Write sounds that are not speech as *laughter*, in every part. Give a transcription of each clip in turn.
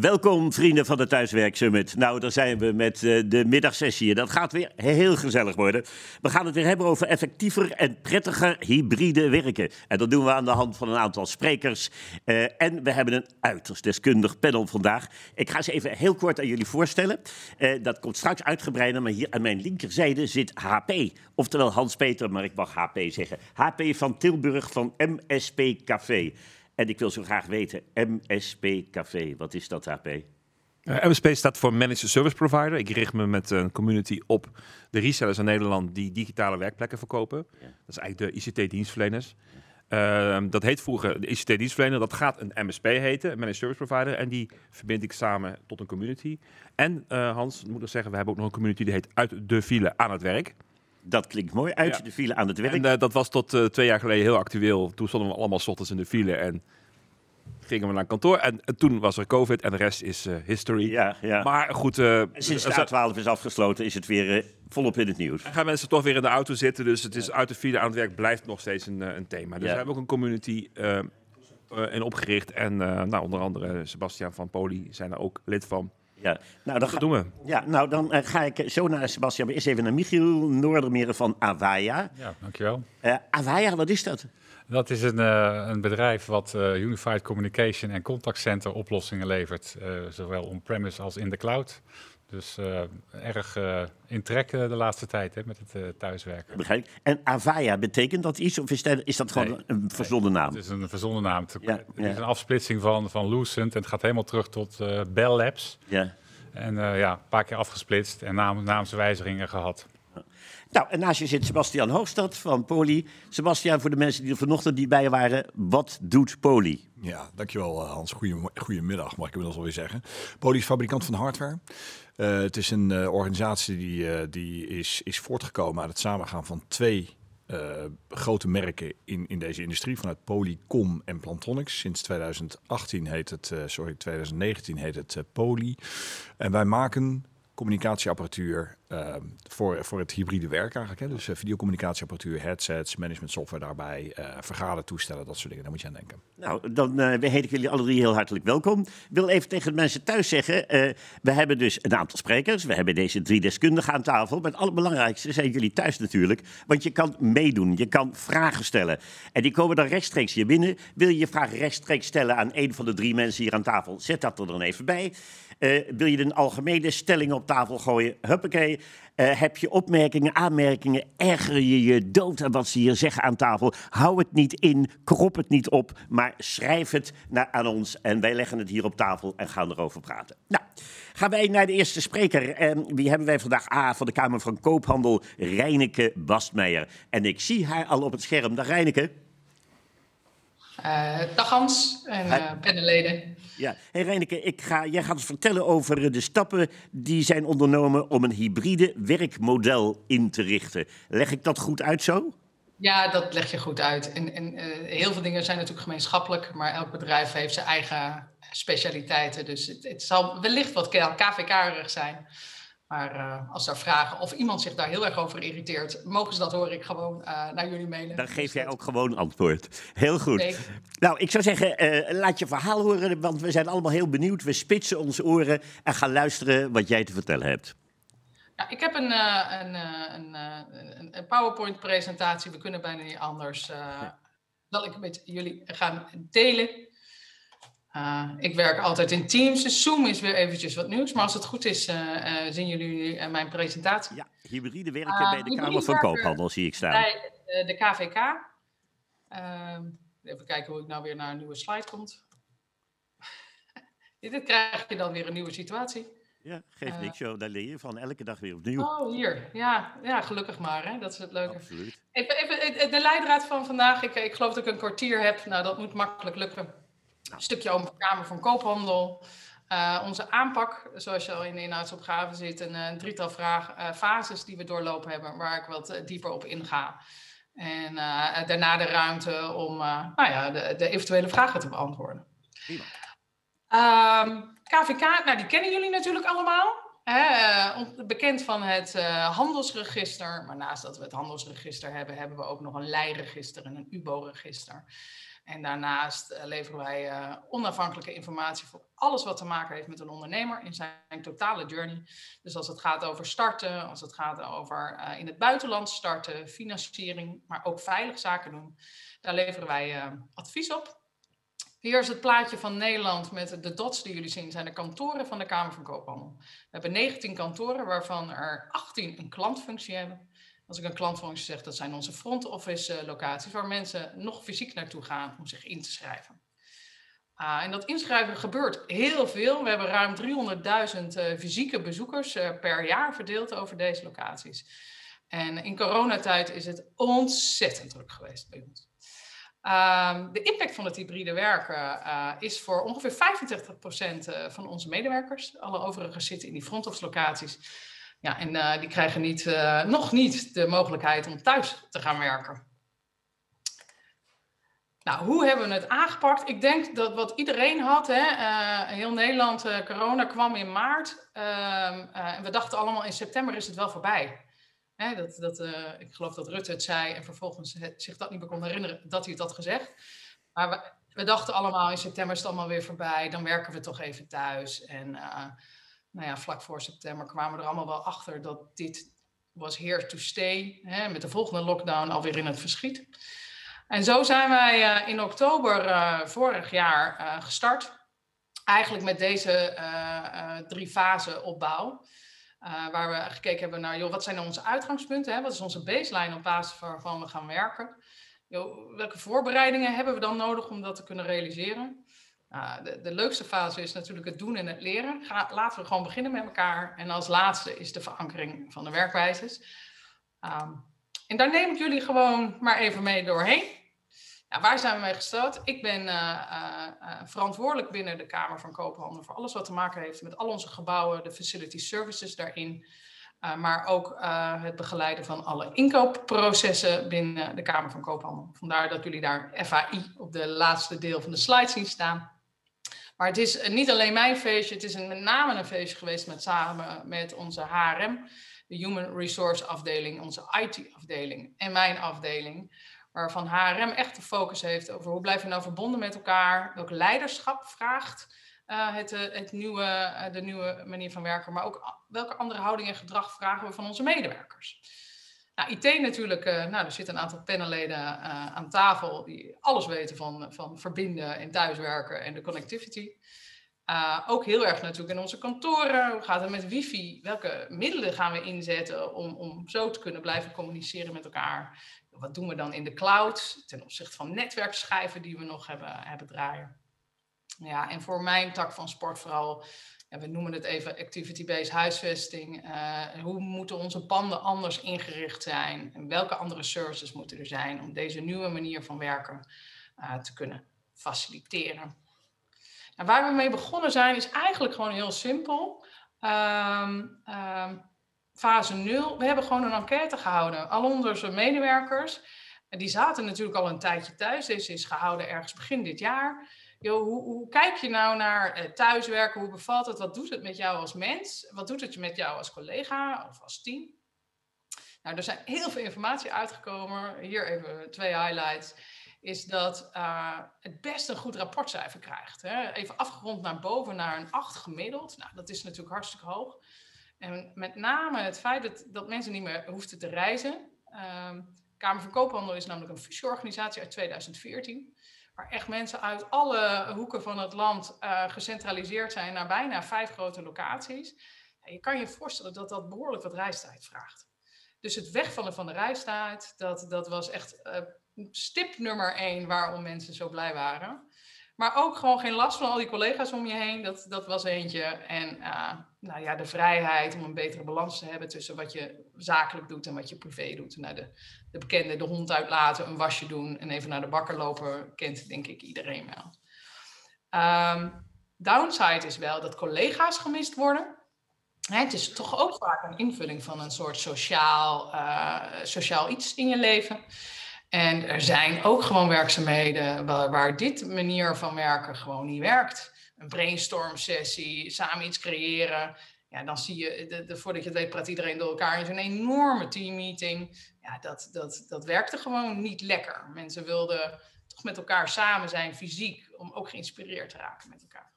Welkom vrienden van de Thuiswerk Summit. Nou, daar zijn we met uh, de middagsessie. Dat gaat weer heel gezellig worden. We gaan het weer hebben over effectiever en prettiger hybride werken. En dat doen we aan de hand van een aantal sprekers. Uh, en we hebben een uiterst deskundig panel vandaag. Ik ga ze even heel kort aan jullie voorstellen. Uh, dat komt straks uitgebreider, maar hier aan mijn linkerzijde zit HP. Oftewel Hans-Peter, maar ik mag HP zeggen. HP van Tilburg van MSP Café. En ik wil zo graag weten, MSP Café, wat is dat HP? Uh, MSP staat voor Managed Service Provider. Ik richt me met een community op de resellers in Nederland die digitale werkplekken verkopen. Ja. Dat is eigenlijk de ICT-dienstverleners. Ja. Uh, dat heet vroeger de ICT-dienstverlener. Dat gaat een MSP heten, een Managed Service Provider. En die verbind ik samen tot een community. En uh, Hans, moet ik zeggen, we hebben ook nog een community die heet Uit de File aan het Werk. Dat klinkt mooi. Uit ja. de file aan het werk. En uh, dat was tot uh, twee jaar geleden heel actueel. Toen stonden we allemaal s ochtends in de file en gingen we naar kantoor. En, en toen was er COVID en de rest is uh, history. Ja, ja. Maar goed. Sinds de A12 is afgesloten is het weer volop in het nieuws. En gaan mensen toch weer in de auto zitten. Dus het is uit de file aan het werk blijft nog steeds een, een thema. Dus we hebben ook een community in opgericht. En nou, onder andere Sebastian van Poli zijn er ook lid van. Ja, nou dan, ga, doen we. Ja, nou, dan uh, ga ik zo naar Sebastian. Maar eerst even naar Michiel Noordermeren van Avaya. Ja, dankjewel. Uh, Avaya, wat is dat? Dat is een, uh, een bedrijf wat Unified Communication en Contact Center oplossingen levert. zowel on-premise als in de cloud. Dus erg in trek de laatste tijd hè, met het thuiswerken. Begrijp En Avaya, betekent dat iets of is dat, is dat gewoon nee, een verzonnen naam? Het is een verzonnen naam. Het, ja, het ja. is een afsplitsing van, van Lucent en het gaat helemaal terug tot Bell Labs. Ja. En uh, ja, een paar keer afgesplitst en naam, naamswijzigingen gehad. Nou, en naast je zit Sebastian Hoogstad van Poli. Sebastian, voor de mensen die er vanochtend niet bij waren, wat doet Poli? Ja, dankjewel Hans. Goedemiddag, mag ik inmiddels alweer zeggen. Poli is fabrikant van hardware. Uh, het is een uh, organisatie die, uh, die is, is voortgekomen uit het samengaan van twee grote merken in, in deze industrie, vanuit Polycom en Plantronics. Sinds 2018 heet het, sorry, 2019 heet het Poly. En wij maken communicatieapparatuur uh, voor, voor het hybride werk eigenlijk. Hè? Dus uh, videocommunicatieapparatuur, headsets, management software daarbij, uh, vergadertoestellen, dat soort dingen. Daar moet je aan denken. Nou, dan uh, heet ik jullie alle drie heel hartelijk welkom. Ik wil even tegen de mensen thuis zeggen, we hebben dus een aantal sprekers. We hebben deze drie deskundigen aan tafel. Maar het allerbelangrijkste zijn jullie thuis natuurlijk. Want je kan meedoen, je kan vragen stellen. En die komen dan rechtstreeks hier binnen. Wil je je vraag rechtstreeks stellen aan een van de drie mensen hier aan tafel? Zet dat er dan even bij. Uh, wil je een algemene stelling op tafel gooien? Huppakee. Uh, heb je opmerkingen, aanmerkingen? Erger je je dood aan wat ze hier zeggen aan tafel? Hou het niet in, krop het niet op, maar schrijf het naar, aan ons. En wij leggen het hier op tafel en gaan erover praten. Nou, gaan wij naar de eerste spreker. En wie hebben wij vandaag? Ah, van de Kamer van Koophandel, Reineke Bastmeijer. En ik zie haar al op het scherm. Dag Reineke. Uh, dag Hans en uh, panelleden. Ja, hey Reineke, ik ga, jij gaat ons vertellen over de stappen die zijn ondernomen om een hybride werkmodel in te richten. Leg ik dat goed uit zo? Ja, dat leg je goed uit. En, en uh, heel veel dingen zijn natuurlijk gemeenschappelijk, maar elk bedrijf heeft zijn eigen specialiteiten. Dus het, het zal wellicht wat KVK-erig zijn. Maar uh, als daar vragen of iemand zich daar heel erg over irriteert, mogen ze dat hoor ik gewoon uh, naar jullie mailen. Dan geef jij ook gewoon antwoord. Heel goed. Nee. Nou, ik zou zeggen, uh, laat je verhaal horen, want we zijn allemaal heel benieuwd. We spitsen onze oren en gaan luisteren wat jij te vertellen hebt. Ik heb een, een, een, een PowerPoint-presentatie. We kunnen bijna niet anders. Dat ik met jullie gaan delen. Uh, ik werk altijd in Teams, dus Zoom is weer eventjes wat nieuws. Maar als het goed is, uh, uh, zien jullie mijn presentatie. Ja, hybride werken bij de Kamer van Koophandel zie ik staan. Bij de KVK. Even kijken hoe ik nou weer naar een nieuwe slide kom. *laughs* Dit krijg je dan weer een nieuwe situatie. Ja, geeft niks, joh. daar leer je van elke dag weer opnieuw. Oh, hier. Ja, ja gelukkig maar. Hè? Dat is het leuke. Absoluut. Even, even de leidraad van vandaag. Ik, ik geloof dat ik een kwartier heb. Nou, dat moet makkelijk lukken. Een stukje over de Kamer van Koophandel. Uh, onze aanpak, zoals je al in de inhoudsopgave ziet, een, een drietal vraag, uh, fases die we doorlopen hebben, waar ik wat dieper op inga. En daarna de ruimte om nou ja, de, de, eventuele vragen te beantwoorden. Um, KVK, nou die kennen jullie natuurlijk allemaal. Hè, bekend van het handelsregister. Maar naast dat we het handelsregister hebben, hebben we ook nog een lijregister en een UBO-register. En daarnaast eh, leveren wij uh, onafhankelijke informatie voor alles wat te maken heeft met een ondernemer in zijn totale journey. Dus als het gaat over starten, als het gaat over uh, in het buitenland starten, financiering, maar ook veilig zaken doen, daar leveren wij advies op. Hier is het plaatje van Nederland met de dots die jullie zien, zijn de kantoren van de Kamer van Koophandel. We hebben 19 kantoren, waarvan er 18 een klantfunctie hebben. Als ik een klantfunctie zeg, dat zijn onze front office eh, locaties, waar mensen nog fysiek naartoe gaan om zich in te schrijven. Uh, en dat inschrijven gebeurt heel veel. We hebben ruim 300.000 uh, fysieke bezoekers uh, per jaar verdeeld over deze locaties. En in coronatijd is het ontzettend druk geweest bij ons. Um, de impact van het hybride werken is voor ongeveer 85% uh, van onze medewerkers. Alle overigen zitten in die front office locaties. Ja, en uh, die krijgen niet, nog niet de mogelijkheid om thuis te gaan werken. Nou, hoe hebben we het aangepakt? Ik denk dat wat iedereen had, hè, heel Nederland, corona kwam in maart. Ehm, en we dachten allemaal in september is het wel voorbij. Hè, dat, dat, ik geloof dat Rutte het zei en vervolgens zich dat niet meer kon herinneren dat hij het had gezegd. Maar we, we, dachten allemaal in september is het allemaal weer voorbij, dan werken we toch even thuis. En nou ja, vlak voor september kwamen we er allemaal wel achter dat dit was here to stay. Hè, met de volgende lockdown alweer in het verschiet. En zo zijn wij uh, in oktober vorig jaar gestart. Eigenlijk met deze drie fasen opbouw. Waar we gekeken hebben naar, joh, wat zijn nou onze uitgangspunten? Hè? Wat is onze baseline op basis waarvan we gaan werken? Welke voorbereidingen hebben we dan nodig om dat te kunnen realiseren? Uh, de, leukste fase is natuurlijk het doen en het leren. Ga, laten we gewoon beginnen met elkaar. En als laatste is de verankering van de werkwijzes. Um, en daar neem ik jullie gewoon maar even mee doorheen. Ja, waar zijn we mee gestart? Ik ben uh, uh, verantwoordelijk binnen de Kamer van Koophandel voor alles wat te maken heeft met al onze gebouwen, de facility services daarin. maar ook het begeleiden van alle inkoopprocessen binnen de Kamer van Koophandel. Vandaar dat jullie daar FAI op de laatste deel van de slide zien staan. Maar het is niet alleen mijn feestje, het is een, met name een feestje geweest met, samen met onze HRM, de Human Resource afdeling, onze IT-afdeling en mijn afdeling waarvan HRM echt de focus heeft over hoe blijven we nou verbonden met elkaar, welk leiderschap vraagt uh, het, uh, het nieuwe, de nieuwe manier van werken, maar ook welke andere houding en gedrag vragen we van onze medewerkers. Nou, IT natuurlijk, nou, er zitten een aantal panelleden aan tafel die alles weten van, van verbinden en thuiswerken en de connectivity. ook heel erg natuurlijk in onze kantoren. Hoe gaat het met wifi? Welke middelen gaan we inzetten om, om zo te kunnen blijven communiceren met elkaar? wat doen we dan in de cloud ten opzichte van netwerkschijven die we nog hebben, hebben draaien. Ja, en voor mijn tak van sport vooral, we noemen het even activity-based huisvesting. Uh, hoe moeten onze panden anders ingericht zijn? En welke andere services moeten er zijn om deze nieuwe manier van werken uh, te kunnen faciliteren? En waar we mee begonnen zijn is eigenlijk gewoon heel simpel. Um, um, fase 0, we hebben gewoon een enquête gehouden. Al onze medewerkers, die zaten natuurlijk al een tijdje thuis. Deze is gehouden ergens begin dit jaar. Yo, hoe, kijk je nou naar eh, thuiswerken? Hoe bevalt het? Wat doet het met jou als mens? Wat doet het met jou als collega of als team? Nou, er zijn heel veel informatie uitgekomen. Hier even twee highlights. Is dat uh, het best een goed rapportcijfer krijgt. Hè? Even afgerond naar boven naar een 8 gemiddeld. Nou, dat is natuurlijk hartstikke hoog. En met name het feit dat, dat mensen niet meer hoefden te reizen. Um, Kamer van Koophandel is namelijk een fusieorganisatie uit 2014. Waar echt mensen uit alle hoeken van het land uh, gecentraliseerd zijn naar bijna vijf grote locaties. Je kan je voorstellen dat dat behoorlijk wat reistijd vraagt. Dus het wegvallen van de reistijd, dat, dat was echt uh, stip nummer één waarom mensen zo blij waren. Maar ook gewoon geen last van al die collega's om je heen. Dat, dat was eentje. En uh, nou ja, de vrijheid om een betere balans te hebben tussen wat je zakelijk doet en wat je privé doet. Nou, de, de bekende, de hond uitlaten, een wasje doen en even naar de bakker lopen, kent denk ik iedereen wel. Um, downside is wel dat collega's gemist worden. het is toch ook vaak een invulling van een soort sociaal, uh, sociaal iets in je leven. En er zijn ook gewoon werkzaamheden waar dit manier van werken gewoon niet werkt. Een brainstorm sessie, samen iets creëren. Ja, dan zie je, de, voordat je het weet, praat iedereen door elkaar in zo'n enorme teammeeting. Ja, dat, dat, dat werkte gewoon niet lekker. Mensen wilden toch met elkaar samen zijn, fysiek, om ook geïnspireerd te raken met elkaar.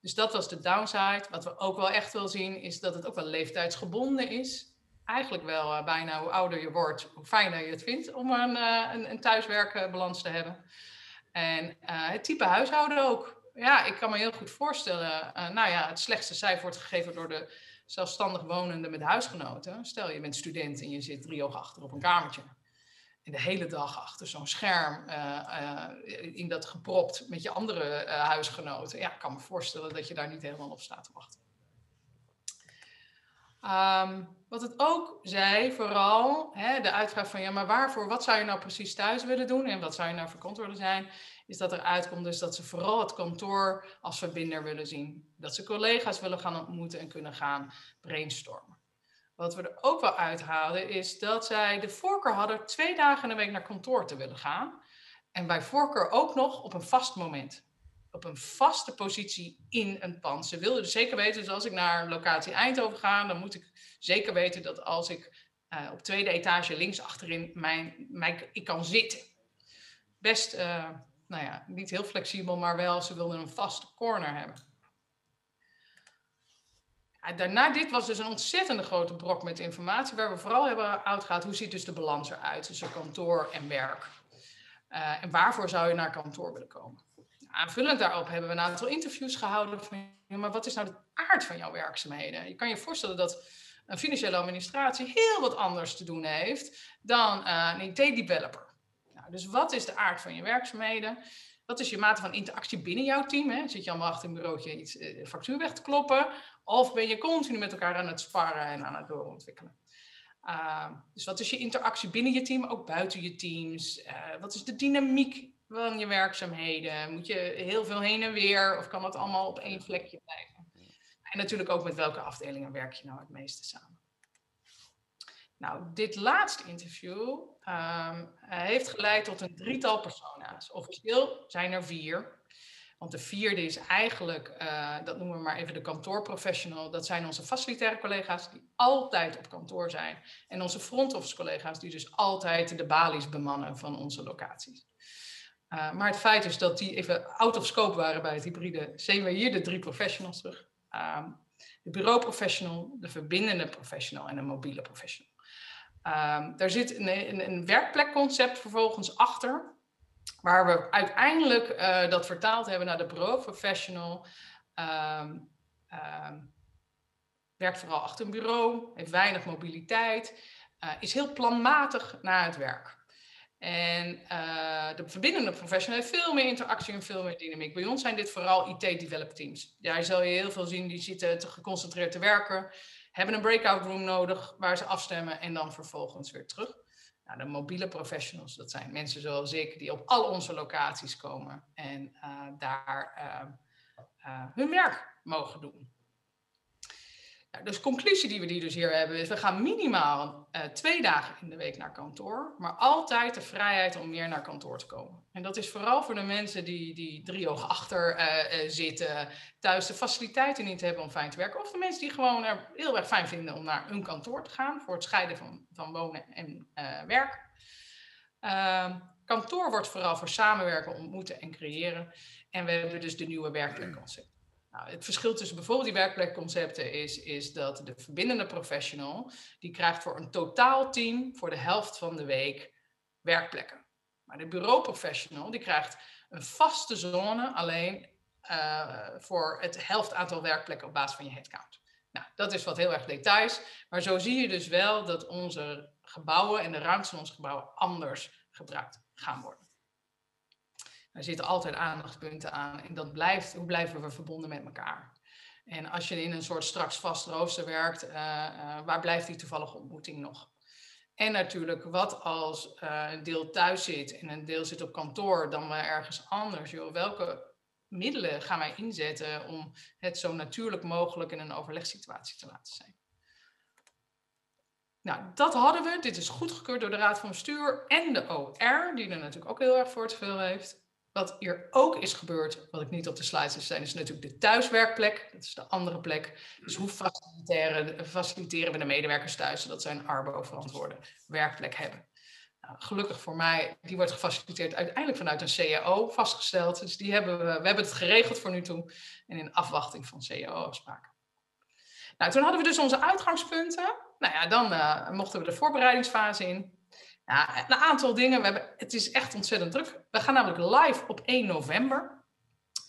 Dus dat was de downside. Wat we ook wel echt wel zien, is dat het ook wel leeftijdsgebonden is. Eigenlijk wel uh, bijna hoe ouder je wordt, hoe fijner je het vindt om een, uh, een, een thuiswerkbalans te hebben. En het type huishouden ook ja, ik kan me heel goed voorstellen. Uh, nou ja, het slechtste cijfer wordt gegeven door de zelfstandig wonenden met huisgenoten. Stel je bent student en je zit drie ogen achter op een kamertje. En de hele dag achter zo'n scherm uh, uh, in dat gepropt met je andere huisgenoten. Ja, ik kan me voorstellen dat je daar niet helemaal op staat te wachten. Um, wat het ook zei, vooral hè, de uitvraag van ja, maar waarvoor, wat zou je nou precies thuis willen doen en wat zou je nou voor kantoor willen zijn, is dat er uitkomt dus dat ze vooral het kantoor als verbinder willen zien. Dat ze collega's willen gaan ontmoeten en kunnen gaan brainstormen. Wat we er ook wel uithalen is dat zij de voorkeur hadden twee dagen in de week naar kantoor te willen gaan. En bij voorkeur ook nog op een vast moment. Op een vaste positie in een pand. Ze wilden dus zeker weten, dus als ik naar locatie Eindhoven ga, dan moet ik zeker weten dat als ik uh, op tweede etage links achterin mijn, mijn, ik kan zitten. Best uh, nou ja, niet heel flexibel, maar wel, ze wilden een vaste corner hebben. Daarna, dit was dus een ontzettende grote brok met informatie, waar we vooral hebben uitgehaald, hoe ziet dus de balans eruit tussen kantoor en werk? Uh, en waarvoor zou je naar kantoor willen komen? Aanvullend daarop hebben we een aantal interviews gehouden van, maar wat is nou de aard van jouw werkzaamheden? Je kan je voorstellen dat een financiële administratie heel wat anders te doen heeft dan uh, een IT-developer. Dus wat is de aard van je werkzaamheden? Wat is je mate van interactie binnen jouw team? Hè? Zit je allemaal achter een bureautje iets uh, factuur weg te kloppen? Of ben je continu met elkaar aan het sparren en aan het doorontwikkelen? Uh, dus wat is je interactie binnen je team, ook buiten je teams? Uh, wat is de dynamiek van je werkzaamheden? Moet je heel veel heen en weer of kan dat allemaal op één vlekje blijven? En natuurlijk ook met welke afdelingen werk je nou het meeste samen? Nou, dit laatste interview um, heeft geleid tot een drietal persona's. Officieel zijn er vier. Want de vierde is eigenlijk, uh, dat noemen we maar even de kantoorprofessional. Dat zijn onze facilitaire collega's die altijd op kantoor zijn. En onze front office collega's die dus altijd de balies bemannen van onze locaties. Uh, maar het feit is dat die even out of scope waren bij het hybride, zien we hier de drie professionals terug. Um, de bureauprofessional, de verbindende professional en de mobiele professional. Um, daar zit een, een, werkplekconcept vervolgens achter, waar we uiteindelijk uh, dat vertaald hebben naar de bureau-professional. Um, um, werkt vooral achter een bureau, heeft weinig mobiliteit, uh, is heel planmatig naar het werk. En uh, de verbindende professional heeft veel meer interactie en veel meer dynamiek. Bij ons zijn dit vooral IT-develop teams. Daar zal je heel veel zien, die zitten te geconcentreerd te werken hebben een breakout room nodig waar ze afstemmen en dan vervolgens weer terug. Nou, de mobiele professionals, dat zijn mensen zoals ik, die op al onze locaties komen en uh, daar uh, uh, hun werk mogen doen. Nou, dus conclusie die we die dus hier hebben is, we gaan minimaal uh, twee dagen in de week naar kantoor, maar altijd de vrijheid om meer naar kantoor te komen. En dat is vooral voor de mensen die, die drie ogen achter uh, uh, zitten, thuis de faciliteiten niet hebben om fijn te werken, of de mensen die gewoon heel erg fijn vinden om naar hun kantoor te gaan voor het scheiden van, van wonen en werk. Ehm, kantoor wordt vooral voor samenwerken, ontmoeten en creëren. En we hebben dus de nieuwe werkplekconcept. Nou, het verschil tussen bijvoorbeeld die werkplekconcepten is, is dat de verbindende professional, die krijgt voor een totaalteam voor de helft van de week werkplekken. Maar de bureauprofessional, die krijgt een vaste zone alleen uh, voor het helft aantal werkplekken op basis van je headcount. Nou, dat is wat heel erg details, maar zo zie je dus wel dat onze gebouwen en de ruimte van onze gebouwen anders gebruikt gaan worden. Er zitten altijd aandachtspunten aan. En dat blijft, hoe blijven we verbonden met elkaar? En als je in een soort straks vast rooster werkt, uh, uh, waar blijft die toevallige ontmoeting nog? En natuurlijk, wat als uh, een deel thuis zit en een deel zit op kantoor, dan maar ergens anders. Joh, welke middelen gaan wij inzetten om het zo natuurlijk mogelijk in een overlegssituatie te laten zijn? Nou, dat hadden we. Dit is goedgekeurd door de Raad van Bestuur en de OR, die er natuurlijk ook heel erg voor te veel heeft. Wat hier ook is gebeurd, wat ik niet op de slides heb staan, is natuurlijk de thuiswerkplek. Dat is de andere plek. Dus hoe faciliteren, we de medewerkers thuis, zodat zij een arbo-verantwoorde werkplek hebben? gelukkig voor mij, die wordt gefaciliteerd uiteindelijk vanuit een CAO vastgesteld. Dus die hebben we, we hebben het geregeld voor nu toe en in afwachting van CAO-afspraken. Nou, toen hadden we dus onze uitgangspunten. Nou ja, dan uh, mochten we de voorbereidingsfase in. Een aantal dingen. We hebben, het is echt ontzettend druk. We gaan namelijk live op 1 november.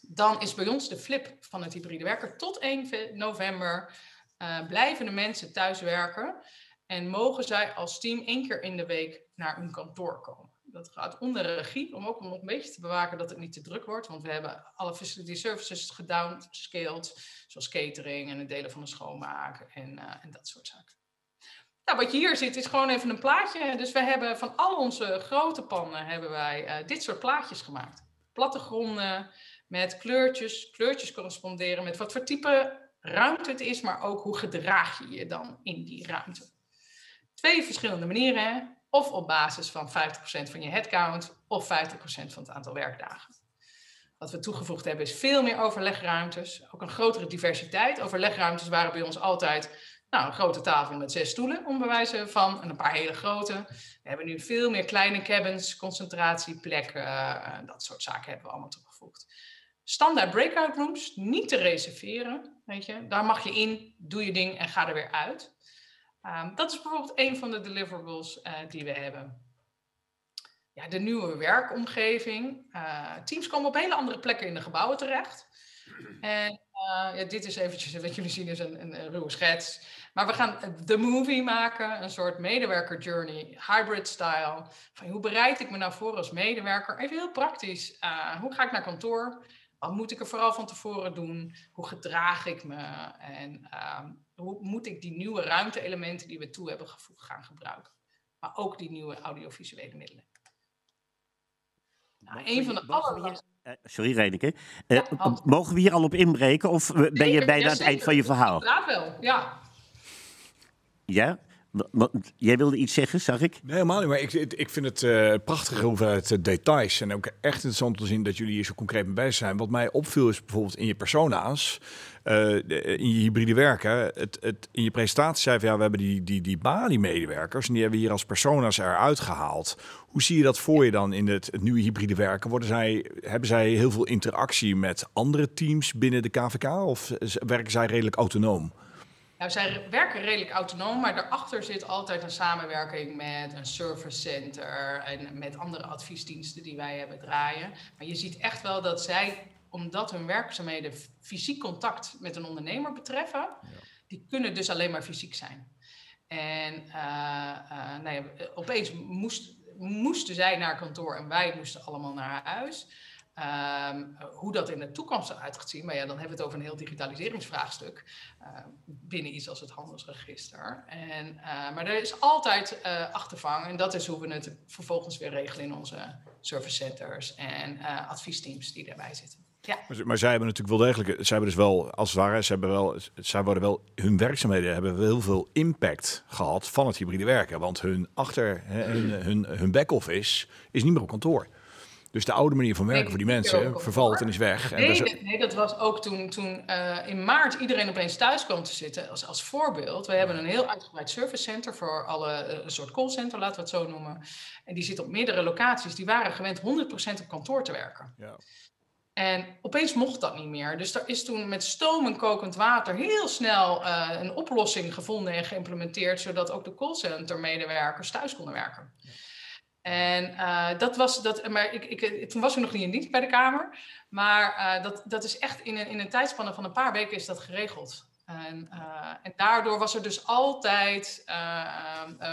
Dan is bij ons de flip van het hybride werken. Tot 1 november uh, blijven de mensen thuis werken. En mogen zij als team één keer in de week naar hun kantoor komen. Dat gaat onder regie, om ook nog een beetje te bewaken dat het niet te druk wordt. Want we hebben alle facility services gedownscaled, zoals catering en het delen van de schoonmaak en, uh, en dat soort zaken. Nou, wat je hier ziet is gewoon even een plaatje. Dus we hebben van al onze grote pannen hebben wij uh, dit soort plaatjes gemaakt. Plattegronden met kleurtjes. Kleurtjes corresponderen met wat voor type ruimte het is, maar ook hoe gedraag je je dan in die ruimte. Twee verschillende manieren. Of op basis van 50% van je headcount of 50% van het aantal werkdagen. Wat we toegevoegd hebben is veel meer overlegruimtes. Ook een grotere diversiteit. Overlegruimtes waren bij ons altijd nou, een grote tafel met zes stoelen, om bewijzen van. En een paar hele grote. We hebben nu veel meer kleine cabins, concentratieplekken. Uh, dat soort zaken hebben we allemaal toegevoegd. Standaard breakout rooms, niet te reserveren. Weet je. Daar mag je in, doe je ding en ga er weer uit. Um, dat is bijvoorbeeld een van de deliverables uh, die we hebben. Ja, de nieuwe werkomgeving. Uh, teams komen op hele andere plekken in de gebouwen terecht. En ja, dit is eventjes, wat jullie zien is een, een, ruwe schets. Maar we gaan de movie maken, een soort medewerker journey, hybrid style. Van hoe bereid ik me nou voor als medewerker? Even heel praktisch. hoe ga ik naar kantoor? Wat moet ik er vooral van tevoren doen? Hoe gedraag ik me? En uh, hoe moet ik die nieuwe ruimte-elementen die we toe hebben gevoegd gaan gebruiken? Maar ook die nieuwe audiovisuele middelen. Nou, een van de aller... Uh, sorry, Reineke. Uh, ja, mogen we hier al op inbreken of ben je bijna aan het eind van je verhaal? Ja, wel, ja. Ja? Jij wilde iets zeggen, zag ik? Nee, helemaal niet. Maar ik, ik vind het uh, prachtige hoeveelheid details. En ook echt interessant te zien dat jullie hier zo concreet mee bezig zijn. Wat mij opviel is bijvoorbeeld in je persona's. Uh, in je hybride werken. Het, het, in je presentatie zei van ja, we hebben die, die, die Bali-medewerkers. En die hebben we hier als persona's eruit gehaald. Hoe zie je dat voor je dan in het, het nieuwe hybride werken? Worden zij, hebben zij heel veel interactie met andere teams binnen de KVK? Of werken zij redelijk autonoom? Nou, zij werken redelijk autonoom, maar daarachter zit altijd een samenwerking met een service center en met andere adviesdiensten die wij hebben draaien. Maar je ziet echt wel dat zij, omdat hun werkzaamheden fysiek contact met een ondernemer betreffen, ja. die kunnen dus alleen maar fysiek zijn. En uh, uh, nou ja, opeens moest, moesten zij naar kantoor en wij moesten allemaal naar huis. Um, hoe dat in de toekomst eruit gaat zien, maar ja, dan hebben we het over een heel digitaliseringsvraagstuk uh, binnen iets als het handelsregister. En, uh, maar er is altijd uh, achtervang en dat is hoe we het vervolgens weer regelen in onze service centers en adviesteams die daarbij zitten. Ja. Maar, maar, zij hebben natuurlijk wel degelijk, zij hebben dus wel, als het ware, zij, hebben wel, zij worden wel, hun werkzaamheden hebben wel heel veel impact gehad van het hybride werken. Want hun achter, hun, hun, hun back-office is niet meer op kantoor. Dus de oude manier van werken nee, voor die mensen vervalt en is weg. Nee, en dat, is... nee dat was ook toen, toen uh, in maart iedereen opeens thuis kwam te zitten. Als, als voorbeeld, we hebben een heel uitgebreid service center voor alle, uh, een soort callcenter, laten we het zo noemen. En die zit op meerdere locaties. Die waren gewend 100% op kantoor te werken. Ja. En opeens mocht dat niet meer. Dus er is toen met stoom en kokend water heel snel uh, een oplossing gevonden en geïmplementeerd, zodat ook de callcenter-medewerkers thuis konden werken. Ja. En uh, dat was dat, maar ik, ik, toen was ik nog niet in dienst bij de Kamer. Maar uh, dat, dat is echt in een, in een tijdspanne van een paar weken is dat geregeld. En, en daardoor was er dus altijd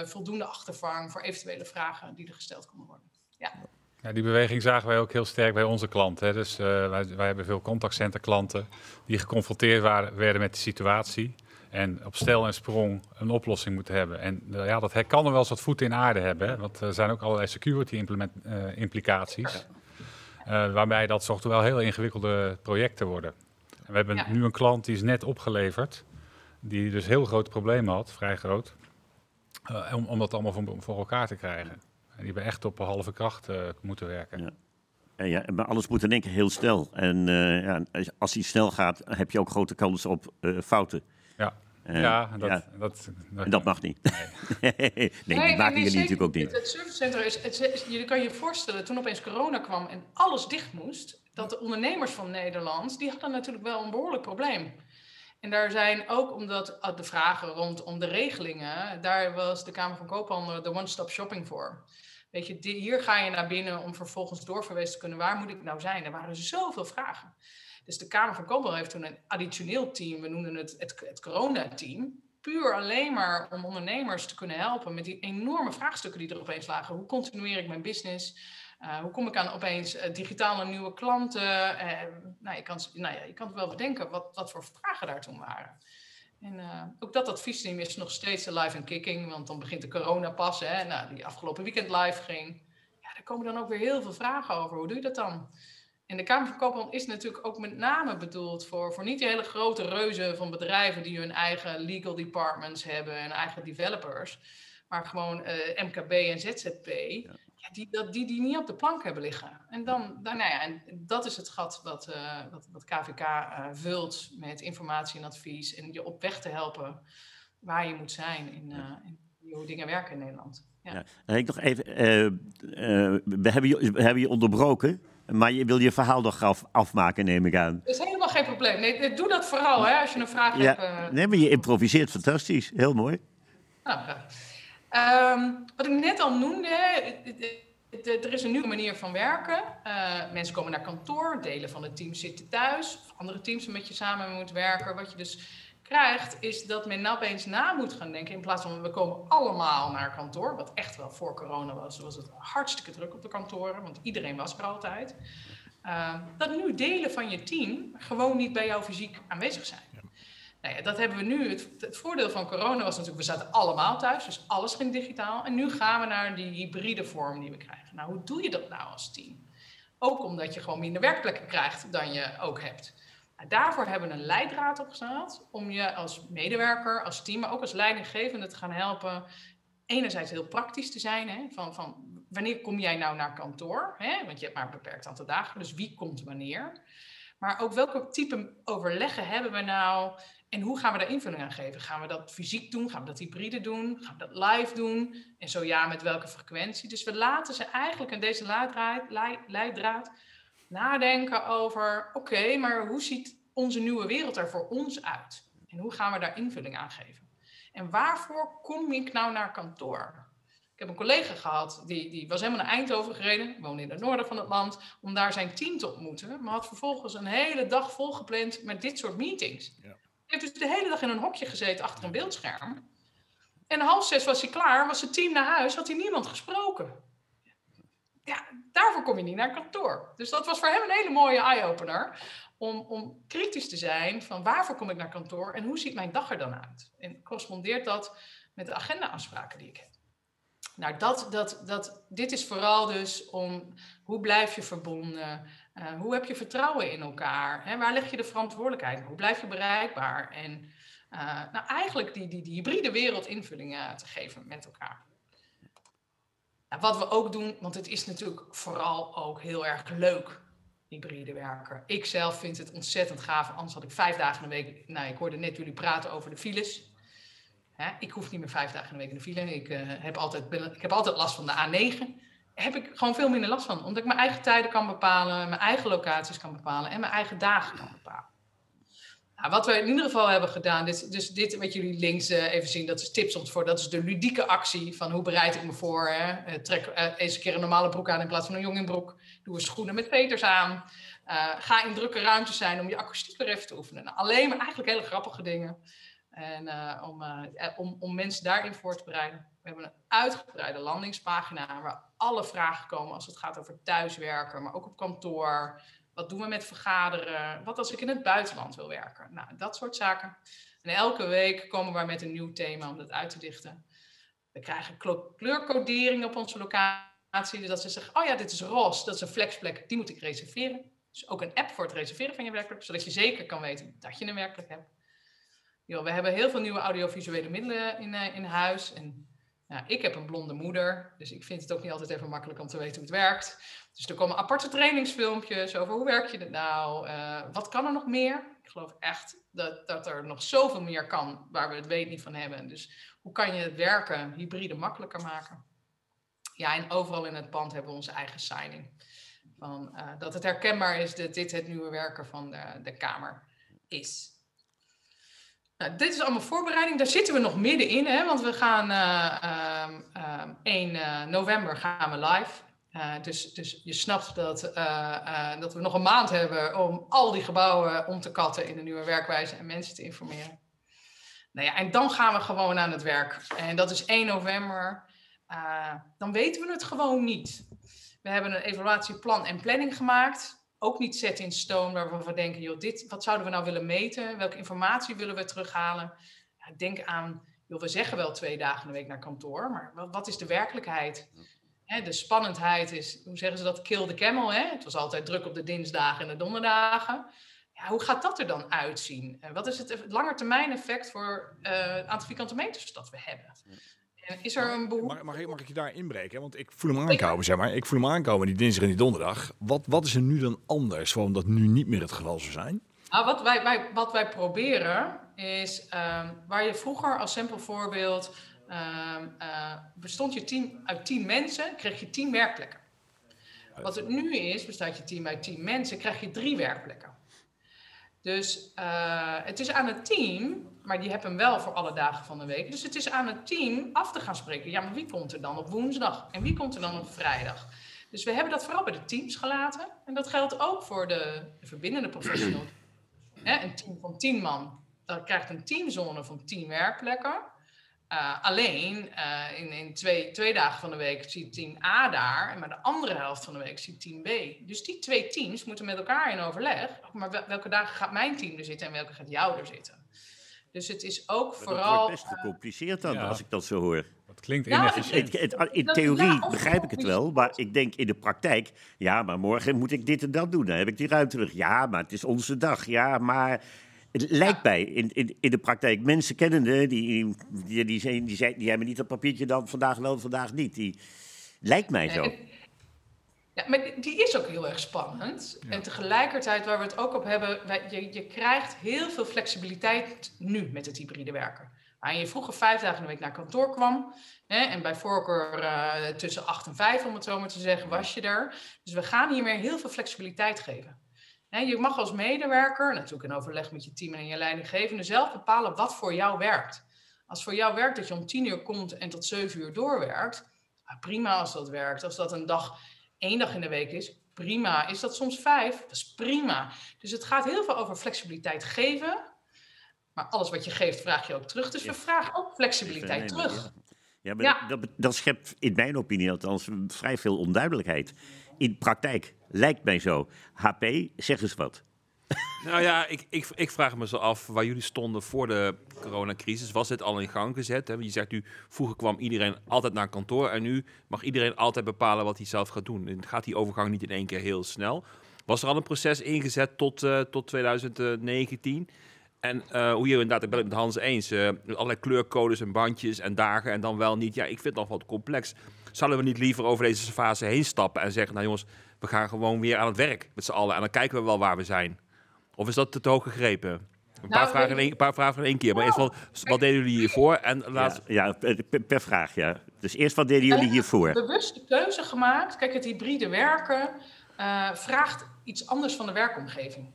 voldoende achtervang voor eventuele vragen die er gesteld konden worden. Ja. Ja, die beweging zagen wij ook heel sterk bij onze klanten. Hè. Dus wij, wij hebben veel contactcenterklanten die geconfronteerd waren, werden met de situatie. En op stel en sprong een oplossing moeten hebben. En uh, ja, dat kan er wel eens wat voeten in aarde hebben. Hè? Want er zijn ook allerlei security implement, uh, implicaties. Uh, waarbij dat toch wel heel ingewikkelde projecten worden. En we hebben ja. nu een klant die is net opgeleverd. Die dus heel grote problemen had, vrij groot. om, om dat allemaal voor, voor, elkaar te krijgen. En die hebben echt op een halve kracht moeten werken. Ja. En ja, maar alles moet in één keer heel snel. En ja, als die snel gaat, heb je ook grote kans op fouten. Ja. Eh, ja, dat, ja. Dat, En dat mag niet. nee, *laughs* die maken jullie zeker natuurlijk ook niet. Het servicecentrum is, het, is- je kan je voorstellen, toen opeens corona kwam en alles dicht moest, dat de ondernemers van Nederland, die hadden natuurlijk wel een behoorlijk probleem. En daar zijn ook, omdat ah, de vragen rondom de regelingen, daar was de Kamer van Koophandel de one-stop shopping voor. Weet je, die- hier ga je naar binnen om vervolgens doorverwezen te kunnen, waar moet ik nou zijn? Er waren zoveel vragen. Dus de Kamer van Koophandel heeft toen een additioneel team, we noemden het het, het corona-team, puur alleen maar om ondernemers te kunnen helpen met die enorme vraagstukken die er opeens lagen. Hoe continueer ik mijn business? Uh, hoe kom ik aan opeens uh, digitale nieuwe klanten? Uh, nou, je, kan, nou ja, je kan wel bedenken wat, wat voor vragen daar toen waren. En ook dat adviesteam is nog steeds live en kicking, want dan begint de corona pas, hè, nou, die afgelopen weekend live ging. Ja, daar komen dan ook weer heel veel vragen over. Hoe doe je dat dan? En de Kamer van Koophandel is natuurlijk ook met name bedoeld voor, voor niet die hele grote reuzen van bedrijven die hun eigen legal departments hebben en eigen developers, maar gewoon uh, MKB en ZZP, ja. Ja, die, dat, die die niet op de plank hebben liggen. En, dan, dan, nou ja, en dat is het gat wat, uh, wat, wat KVK uh, vult met informatie en advies en je op weg te helpen waar je moet zijn in, in hoe dingen werken in Nederland. Ja. Ja, ik nog even, eh, we, hebben je, we hebben je onderbroken. Maar je wil je verhaal nog af, afmaken, neem ik aan. Dat is helemaal geen probleem. Nee, doe dat vooral, hè, als je een vraag ja, hebt. Uh... Nee, maar je improviseert fantastisch. Heel mooi. Nou, um, wat ik net al noemde, er is een nieuwe manier van werken. Uh, mensen komen naar kantoor, delen van het team zitten thuis. Of andere teams met je samen moet werken. Wat je dus krijgt, is dat men nou opeens na moet gaan denken. In plaats van we komen allemaal naar kantoor. Wat echt wel voor corona was. Was het hartstikke druk op de kantoren. Want iedereen was er altijd. Uh, dat nu delen van je team gewoon niet bij jou fysiek aanwezig zijn. Ja. Nou ja, dat hebben we nu. Het, het, voordeel van corona was natuurlijk, we zaten allemaal thuis, dus alles ging digitaal. En nu gaan we naar die hybride vorm die we krijgen. Nou, hoe doe je dat nou als team? Ook omdat je gewoon minder werkplekken krijgt dan je ook hebt. Daarvoor hebben we een leidraad opgesteld om je als medewerker, als team, maar ook als leidinggevende te gaan helpen. Enerzijds heel praktisch te zijn, hè, van, van wanneer kom jij nou naar kantoor? Hè? Want je hebt maar een beperkt aantal dagen, dus wie komt wanneer? Maar ook welke type overleggen hebben we nou en hoe gaan we daar invulling aan geven? Gaan we dat fysiek doen? Gaan we dat hybride doen? Gaan we dat live doen? En zo ja, met welke frequentie? Dus we laten ze eigenlijk in deze leidraad, leidraad nadenken over: oké, okay, maar hoe ziet onze nieuwe wereld er voor ons uit? En hoe gaan we daar invulling aan geven? En waarvoor kom ik nou naar kantoor? Ik heb een collega gehad, die, die was helemaal naar Eindhoven gereden, woonde in het noorden van het land, om daar zijn team te ontmoeten. Maar had vervolgens een hele dag volgepland met dit soort meetings. Ja. Hij heeft dus de hele dag in een hokje gezeten achter een beeldscherm. En half zes was hij klaar, was het team naar huis, had hij niemand gesproken. Ja, daarvoor kom je niet naar kantoor. Dus dat was voor hem een hele mooie eye-opener. Om, om kritisch te zijn van waarvoor kom ik naar kantoor en hoe ziet mijn dag er dan uit? En correspondeert dat met de agenda-afspraken die ik heb? Nou, dat, dat, dat, dit is vooral dus om hoe blijf je verbonden? Uh, hoe heb je vertrouwen in elkaar? Hè? Waar leg je de verantwoordelijkheid? Hoe blijf je bereikbaar? En uh, nou, eigenlijk die, die, die hybride wereld invulling uh, te geven met elkaar. Nou, wat we ook doen, want het is natuurlijk vooral ook heel erg leuk, hybride werken. Ik zelf vind het ontzettend gaaf. Anders had ik vijf dagen in de week... Nou, ik hoorde net jullie praten over de files. Hè? Ik hoef niet meer vijf dagen in de week in de file. Ik, uh, heb, altijd, ik heb altijd last van de A9. Heb ik gewoon veel minder last van. Omdat ik mijn eigen tijden kan bepalen, mijn eigen locaties kan bepalen en mijn eigen dagen kan bepalen. Nou, wat we in ieder geval hebben gedaan, dus, dus dit wat jullie links uh, even zien, dat is tips om voor. Dat is de ludieke actie van hoe bereid ik me voor. Hè? Uh, trek uh, eens een keer een normale broek aan in plaats van een jongingbroek. Doe schoenen met veters aan. ga in drukke ruimtes zijn om je akoestiek weer even te oefenen. Nou, alleen maar eigenlijk hele grappige dingen. En om, om, om mensen daarin voor te bereiden. We hebben een uitgebreide landingspagina waar alle vragen komen als het gaat over thuiswerken, maar ook op kantoor. Wat doen we met vergaderen? Wat als ik in het buitenland wil werken? Nou, dat soort zaken. En elke week komen we met een nieuw thema om dat uit te dichten. We krijgen kleurcodering op onze locatie. Dus dat ze zeggen, oh ja, dit is roze, dat is een flexplek, die moet ik reserveren. Dus ook een app voor het reserveren van je werkplek, zodat je zeker kan weten dat je een werkplek hebt. Yo, we hebben heel veel nieuwe audiovisuele middelen in, uh, in huis. En nou, ik heb een blonde moeder, dus ik vind het ook niet altijd even makkelijk om te weten hoe het werkt. Dus er komen aparte trainingsfilmpjes over hoe werk je het nou, uh, wat kan er nog meer. Ik geloof echt dat, dat er nog zoveel meer kan waar we het weet niet van hebben. Dus hoe kan je het werken hybride makkelijker maken? Ja, en overal in het pand hebben we onze eigen signing. Van, uh, dat het herkenbaar is dat dit het nieuwe werken van de, de Kamer is. Nou, dit is allemaal voorbereiding. Daar zitten we nog middenin, hè, want we gaan uh, uh, 1 november gaan we live. Uh, dus, dus je snapt dat, uh, uh, dat we nog een maand hebben om al die gebouwen om te katten in de nieuwe werkwijze en mensen te informeren. Nou ja, en dan gaan we gewoon aan het werk. En dat is 1 november. dan weten we het gewoon niet. We hebben een evaluatieplan en planning gemaakt. Ook niet set in stone waarvan we denken, joh, dit, wat zouden we nou willen meten? Welke informatie willen we terughalen? Ja, denk aan, joh, we zeggen wel twee dagen in de week naar kantoor, maar wat is de werkelijkheid? Hè, de spannendheid is, hoe zeggen ze dat, kill the camel. Hè? Het was altijd druk op de dinsdagen en de donderdagen. Ja, hoe gaat dat er dan uitzien? En wat is het langetermijn effect voor uh, het aantal vierkante meters dat we hebben? En is er een behoefte... Mag, mag, ik, mag ik je daar inbreken? Want ik voel hem aankomen, zeg maar. Ik voel hem aankomen die dinsdag en die donderdag. Wat, wat is er nu dan anders, waarom dat nu niet meer het geval zou zijn? Nou, wat wij, wij, wat wij proberen is, um, waar je vroeger als simpel voorbeeld bestond je team uit tien mensen, kreeg je tien werkplekken. Wat het nu is, bestaat je team uit tien mensen, krijg je drie werkplekken. Dus uh, het is aan het team, maar die hebben hem wel voor alle dagen van de week. Dus het is aan het team af te gaan spreken. Ja, maar wie komt er dan op woensdag? En wie komt er dan op vrijdag? Dus we hebben dat vooral bij de teams gelaten. En dat geldt ook voor de, de verbindende professional. *clears throat* een team van tien man. Dan krijgt een teamzone van tien werkplekken. Uh, alleen uh, in, in twee, twee dagen van de week ziet team A daar, en maar de andere helft van de week ziet team B. Dus die twee teams moeten met elkaar in overleg. Maar welke dagen gaat mijn team er zitten en welke gaat jou er zitten? Dus het is ook maar vooral. Dat wordt best gecompliceerd dan, ja. als ik dat zo hoor. Dat klinkt Ja, inefficiënt. Het- het- in theorie begrijp ik het wel, maar ik denk in de praktijk, ja, maar morgen moet ik dit en dat doen. Dan heb ik die ruimte terug. Ja, maar het is onze dag. Ja, maar het lijkt mij in, in, in de praktijk, mensen kennende, die, die, die, zijn, die, zijn, die hebben niet dat papiertje dan vandaag wel, vandaag niet. Die lijkt mij zo. Ja, maar die is ook heel erg spannend. En tegelijkertijd, waar we het ook op hebben, wij- je, je krijgt heel veel flexibiliteit nu met het hybride werken. Waar je vroeger vijf dagen in de week naar kantoor kwam. Hè, en bij voorkeur eh, tussen acht en vijf, om het zo maar te zeggen, was je er. Dus we gaan hiermee heel veel flexibiliteit geven. Je mag als medewerker, natuurlijk in overleg met je team en je leidinggevende, zelf bepalen wat voor jou werkt. Als voor jou werkt dat je om tien uur komt en tot zeven uur doorwerkt, nou, prima als dat werkt. Als dat een dag, één dag in de week is, prima. Is dat soms vijf? Dat is prima. Dus het gaat heel veel over flexibiliteit geven. Maar alles wat je geeft, vraag je ook terug. Dus we vragen ook flexibiliteit terug. Ja, ja maar Ja. Dat, dat schept in mijn opinie althans vrij veel onduidelijkheid. In praktijk lijkt mij zo. HP, zeg eens wat. Nou ja, ik, ik, ik vraag me zo af waar jullie stonden voor de coronacrisis. Was dit al in gang gezet? Hè? Je zegt nu, vroeger kwam iedereen altijd naar kantoor en nu mag iedereen altijd bepalen wat hij zelf gaat doen. En gaat die overgang niet in één keer heel snel? Was er al een proces ingezet tot, eh, tot 2019? En eh, hoe je inderdaad, ik ben het met Hans eens, eh, met allerlei kleurcodes en bandjes en dagen en dan wel niet. Ja, ik vind het nog wat complex. Zouden we niet liever over deze fase heen stappen en zeggen, nou jongens, we gaan gewoon weer aan het werk met z'n allen en dan kijken we wel waar we zijn? Of is dat te hoog gegrepen? Een paar, Nou, vragen, in één, een paar vragen in één keer. Maar eerst wel, wat deden jullie hiervoor? En laat, Ja, ja, per, per vraag, ja. Dus eerst wat deden jullie hiervoor? bewuste keuze gemaakt. Kijk, het hybride werken eh, vraagt iets anders van de werkomgeving.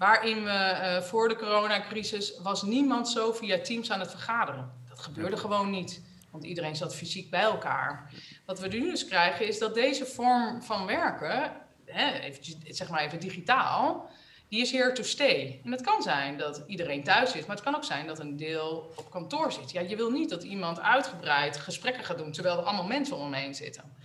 Waarin we eh, voor de coronacrisis was niemand zo via Teams aan het vergaderen. Dat gebeurde gewoon niet, want iedereen zat fysiek bij elkaar. Wat we nu dus krijgen is dat deze vorm van werken, hè, eventjes, zeg maar even digitaal, die is here to stay. En het kan zijn dat iedereen thuis zit, maar het kan ook zijn dat een deel op kantoor zit. Ja, je wil niet dat iemand uitgebreid gesprekken gaat doen terwijl er allemaal mensen om hem heen zitten.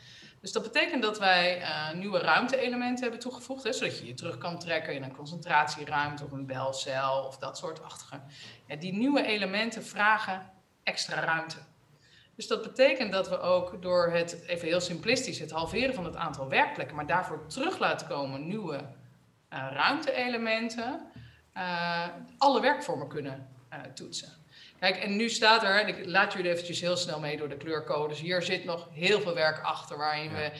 Dus dat betekent dat wij eh, nieuwe ruimte-elementen hebben toegevoegd, hè, zodat je je terug kan trekken in een concentratieruimte of een belcel of dat soort achtige. Ja, die nieuwe elementen vragen extra ruimte. Dus dat betekent dat we ook door het, even heel simplistisch, het halveren van het aantal werkplekken, maar daarvoor terug laten komen nieuwe eh, ruimte-elementen, eh, alle werkvormen kunnen toetsen. Kijk, en nu staat er, en ik laat jullie eventjes heel snel mee door de kleurcodes. Hier zit nog heel veel werk achter, waarin we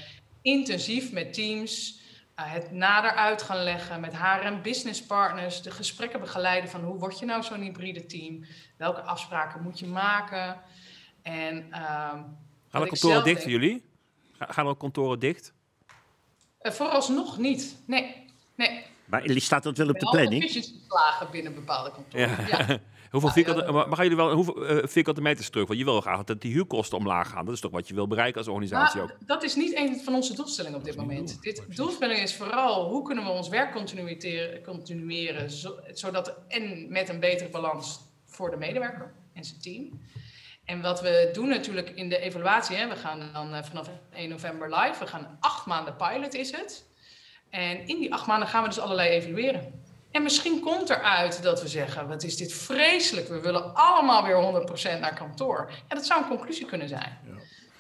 intensief met teams uh, het nader uit gaan leggen met haar en businesspartners, de gesprekken begeleiden van hoe word je nou zo'n hybride team, welke afspraken moet je maken. En, uh, gaan de kantoren dicht voor jullie? Gaan de kantoren dicht? Uh, vooralsnog niet, nee. nee. Maar staat dat wel op de planning? slagen binnen bepaalde kantoren. Ja. ja. *laughs* hoeveel vierkante, maar gaan jullie wel hoeveel uh, vierkante meters terug? Want je wil graag dat die huurkosten omlaag gaan. Dat is toch wat je wil bereiken als organisatie ook? Dat is niet een van onze doelstellingen op dit moment. Dit doelstelling is vooral hoe kunnen we ons werk continueren, zodat en met een betere balans voor de medewerker en zijn team. En wat we doen natuurlijk in de evaluatie, hè, we gaan dan uh, vanaf 1 november live. We gaan acht maanden pilot is het. En in die acht maanden gaan we dus allerlei evalueren. En misschien komt eruit dat we zeggen: wat is dit vreselijk, we willen allemaal weer 100% naar kantoor. Ja, dat zou een conclusie kunnen zijn. Ja,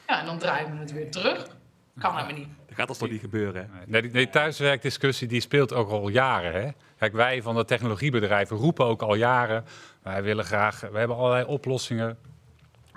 ja en dan draaien we het weer terug. Kan helemaal niet. Dat gaat toch niet gebeuren? Hè? Nee, die, thuiswerkdiscussie die speelt ook al jaren. Hè? Kijk, wij van de technologiebedrijven roepen ook al jaren. Wij willen graag, we hebben allerlei oplossingen.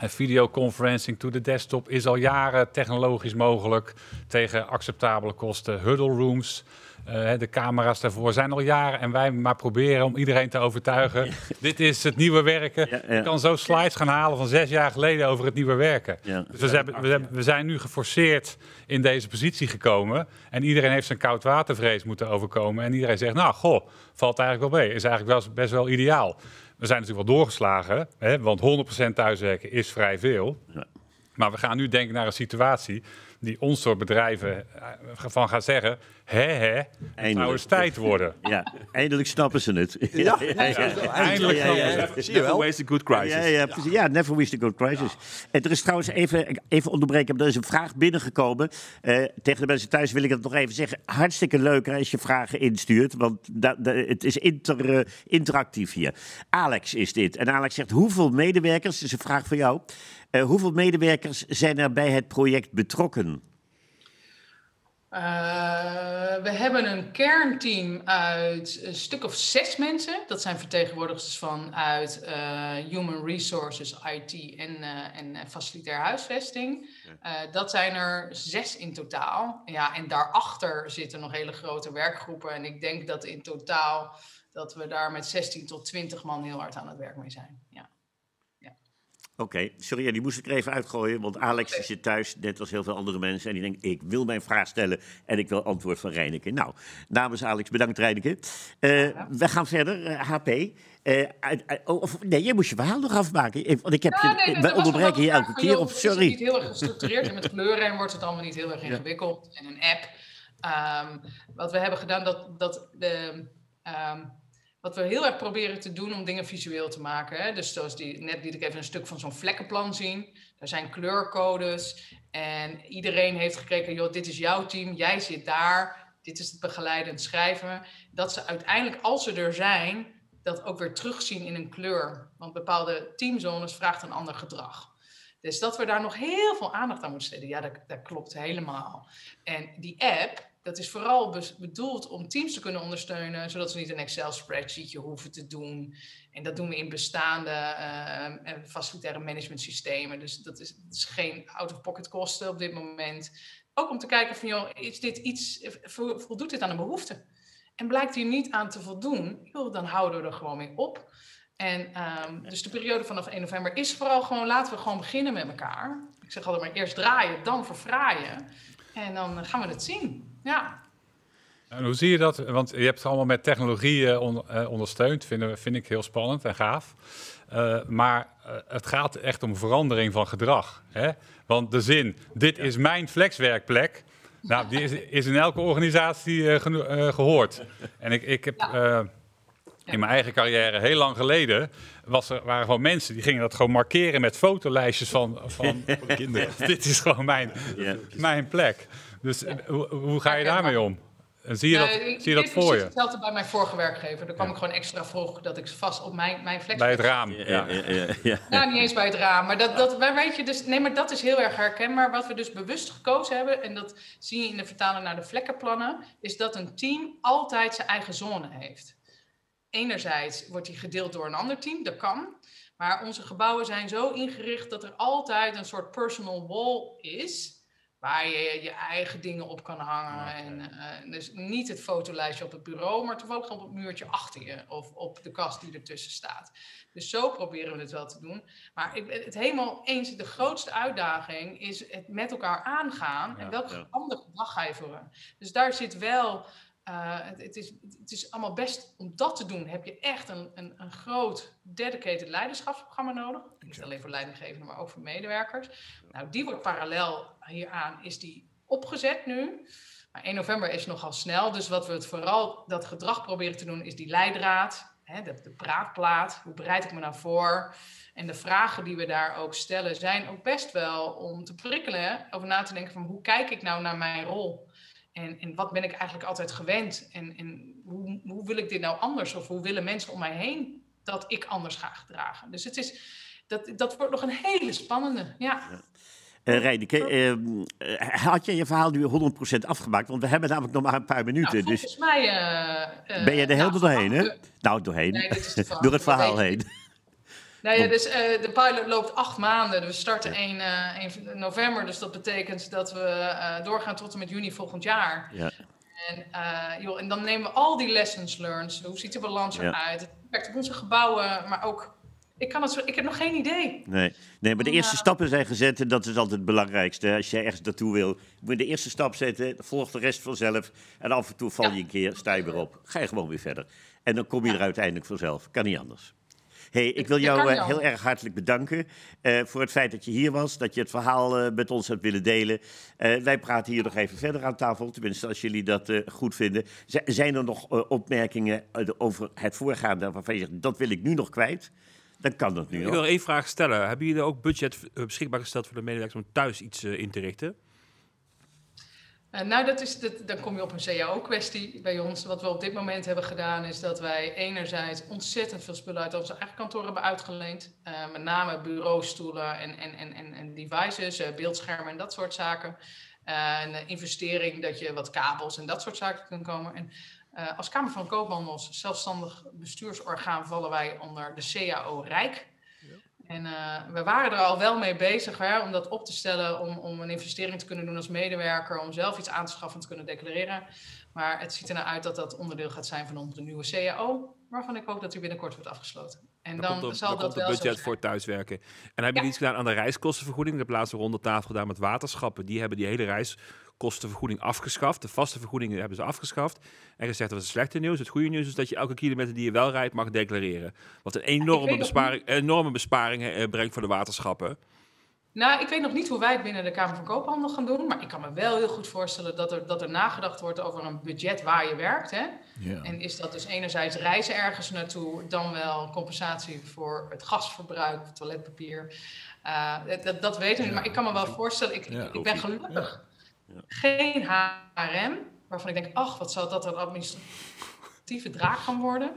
Videoconferencing to the desktop is al jaren technologisch mogelijk tegen acceptabele kosten. Huddle rooms, uh, de camera's daarvoor zijn al jaren en wij maar proberen om iedereen te overtuigen. *laughs* Dit is het nieuwe werken. Ja, Je kan zo slides gaan halen van zes jaar geleden over het nieuwe werken. Dus we, hebben, we, zijn nu geforceerd in deze positie gekomen en iedereen heeft zijn koudwatervrees moeten overkomen. En iedereen zegt, nou goh, valt eigenlijk wel mee. Is eigenlijk wel, best wel ideaal. We zijn natuurlijk wel doorgeslagen, hè, want 100% thuiswerken is vrij veel. Ja. Maar we gaan nu denken naar een situatie die ons soort bedrijven eh, van gaat zeggen: hè, hè, het zou eens tijd worden. *laughs* Ja, eindelijk snappen ze het. Ja, eindelijk snappen ze Never waste a good crisis. Ja, ja, ja, never waste a good crisis. En er is trouwens even, even onderbreken, er is een vraag binnengekomen. Uh, tegen de mensen thuis wil ik het nog even zeggen. Hartstikke leuk als je vragen instuurt, want het is inter, uh, interactief hier. Alex is dit. En Alex zegt, hoeveel medewerkers, dat is een vraag voor jou... Uh, hoeveel medewerkers zijn er bij het project betrokken? Uh, we hebben een kernteam uit een stuk of zes mensen. Dat zijn vertegenwoordigers van uit uh, Human Resources, IT en, uh, en facilitair huisvesting. dat zijn er zes in totaal. Ja, en daarachter zitten nog hele grote werkgroepen. En ik denk dat in totaal dat we daar met 16 tot 20 man heel hard aan het werk mee zijn. Oké, sorry, die moest ik er even uitgooien, want Alex zit thuis, net als heel veel andere mensen, en die denkt, ik wil mijn vraag stellen en ik wil antwoord van Reineke. Nou, namens Alex, bedankt Reineke. Uh, we gaan verder, HP. Uh, uh, of, nee, je moest je verhaal nog afmaken, want ik heb je, nee, wij onderbreken je elke keer, of sorry. Het is niet heel erg gestructureerd en met kleuren en wordt het allemaal niet heel erg ingewikkeld. En een app. Um, wat we hebben gedaan, dat, dat de... Um, wat we heel erg proberen te doen om dingen visueel te maken. Hè? Dus zoals die, net liet ik even een stuk van zo'n vlekkenplan zien. Daar zijn kleurcodes. En iedereen heeft gekeken, joh, dit is jouw team, jij zit daar. Dit is het begeleidend schrijven. Dat ze uiteindelijk, als ze er zijn, dat ook weer terugzien in een kleur. Want bepaalde teamzones vraagt een ander gedrag. Dus dat we daar nog heel veel aandacht aan moeten stellen, ja, dat, dat klopt helemaal. En die app, dat is vooral bedoeld om teams te kunnen ondersteunen, zodat ze niet een Excel-spreadsheetje hoeven te doen. En dat doen we in bestaande uh, facilitaire management systemen. Dus dat is, dat is geen out-of-pocket kosten op dit moment. Ook om te kijken van, joh, is dit iets, voldoet dit aan een behoefte? En blijkt hier niet aan te voldoen, joh, dan houden we er gewoon mee op. En um, dus de periode vanaf 1 november is vooral gewoon, laten we gewoon beginnen met elkaar. Ik zeg altijd maar eerst draaien, dan verfraaien. En dan gaan we het zien. Ja. En hoe zie je dat? Want je hebt het allemaal met technologie on, uh, ondersteund, vind, vind, ik heel spannend en gaaf. Uh, maar het gaat echt om verandering van gedrag. Hè? Want de zin, dit is mijn flexwerkplek, nou, die is, is in elke organisatie gehoord. En ik, ik heb ja. in mijn eigen carrière heel lang geleden, was er, waren gewoon mensen die gingen dat gewoon markeren met fotolijstjes van, van *laughs* kinderen. dit is gewoon mijn, mijn plek. Dus ja. hoe, hoe, ga je daarmee om? Zie je dat, zie je dat voor je? Hetzelfde bij mijn vorige werkgever. Daar kwam ja. ik gewoon extra vroeg dat ik vast op mijn, mijn flex... Bij het raam. Ja, ja, ja, Nou, niet eens bij het raam. Maar dat, dat, weet je dus, nee, maar dat is heel erg herkenbaar. Wat we dus bewust gekozen hebben, en dat zie je in de vertaling naar de vlekkenplannen, is dat een team altijd zijn eigen zone heeft. Enerzijds wordt die gedeeld door een ander team, dat kan. Maar onze gebouwen zijn zo ingericht dat er altijd een soort personal wall is waar je je eigen dingen op kan hangen. En, uh, dus niet het fotolijstje op het bureau, maar toevallig op het muurtje achter je of op de kast die ertussen staat. Dus zo proberen we het wel te doen. Maar ik ben het helemaal eens, de grootste uitdaging is het met elkaar aangaan en welke andere dag ga je voeren. Dus daar zit wel uh, het, het, is, het is allemaal best om dat te doen. Heb je echt een, een, een groot dedicated leiderschapsprogramma nodig. Niet alleen voor leidinggevenden, maar ook voor medewerkers. Nou, die wordt parallel hieraan, is die opgezet nu. Maar 1 november is nogal snel. Dus wat we het vooral dat gedrag proberen te doen, is die leidraad. Hè, de, de praatplaat. Hoe bereid ik me nou voor? En de vragen die we daar ook stellen, zijn ook best wel om te prikkelen. Over na te denken van hoe kijk ik nou naar mijn rol? En, en wat ben ik eigenlijk altijd gewend? En, en hoe, hoe wil ik dit nou anders? Of hoe willen mensen om mij heen dat ik anders ga gedragen? Dus het is, dat, dat wordt nog een hele spannende. Ja. ja. Uh, had je je verhaal nu 100% afgemaakt? Want we hebben namelijk nog maar een paar minuten. Nou, volgens dus... mij... Uh, ben je er helemaal doorheen, hè? Nou, doorheen. Nee, *laughs* Door het verhaal heen. Nou ja, dus uh, de pilot loopt acht maanden. Dus we starten 1, uh, 1 november. Dus dat betekent dat we uh, doorgaan tot en met juni volgend jaar. Ja. En, joh, en dan nemen we al die lessons learned. Hoe ziet de balans eruit? Het werkt op onze gebouwen, maar ook... Ik, kan het zo, ik heb nog geen idee. Nee, nee maar de eerste stappen zijn gezet en dat is altijd het belangrijkste. Als je ergens naartoe wil, moet je de eerste stap zetten, volgt de rest vanzelf. En af en toe val je een keer, sta je weer op. Ga je gewoon weer verder. En dan kom je er uiteindelijk vanzelf. Kan niet anders. Hey, ik wil jou uh, heel erg hartelijk bedanken uh, voor het feit dat je hier was, dat je het verhaal uh, met ons hebt willen delen. wij praten hier nog even verder aan tafel, tenminste als jullie dat goed vinden. Z zijn er nog opmerkingen over het voorgaande waarvan je zegt, dat wil ik nu nog kwijt? Dan kan dat nu Ik wil één vraag stellen. Hebben jullie ook budget beschikbaar gesteld voor de medewerkers om thuis iets in te richten? Uh, nou, dat is, dan kom je op een CAO-kwestie bij ons. Wat we op dit moment hebben gedaan, is dat wij enerzijds ontzettend veel spullen uit onze eigen kantoor hebben uitgeleend. Uh, met name bureaustoelen en, en, en, en, en devices, uh, beeldschermen en dat soort zaken. een investering dat je wat kabels en dat soort zaken kunt komen. En als Kamer van Koophandels, zelfstandig bestuursorgaan, vallen wij onder de CAO Rijk. En uh, we waren er al wel mee bezig hè, om dat op te stellen, om, om een investering te kunnen doen als medewerker, om zelf iets aan te schaffen en te kunnen declareren. Maar het ziet er nou uit dat dat onderdeel gaat zijn van onze nieuwe CAO, waarvan ik hoop dat die binnenkort wordt afgesloten. En dan, dan zal dan dat het budget voor thuiswerken. En hebben jullie iets gedaan aan de reiskostenvergoeding? Ik heb laatst een ronde tafel gedaan met waterschappen. Die hebben die hele reis kostenvergoeding afgeschaft. De vaste vergoedingen hebben ze afgeschaft. En gezegd dat is het slechte nieuws. Het goede nieuws is dat je elke kilometer die je wel rijdt mag declareren. Wat een enorme, besparing, enorme besparingen eh, brengt voor de waterschappen. Nou, ik weet nog niet hoe wij het binnen de Kamer van Koophandel gaan doen. Maar ik kan me wel heel goed voorstellen dat er, dat er nagedacht wordt over een budget waar je werkt. Hè? Ja. En is dat dus enerzijds reizen ergens naartoe, dan wel compensatie voor het gasverbruik, toiletpapier. Uh, dat, dat weten we niet. Maar ik kan me wel voorstellen, ik, ja, ik ben gelukkig geen HRM, waarvan ik denk, ach, wat zou dat een administratieve draak gaan worden.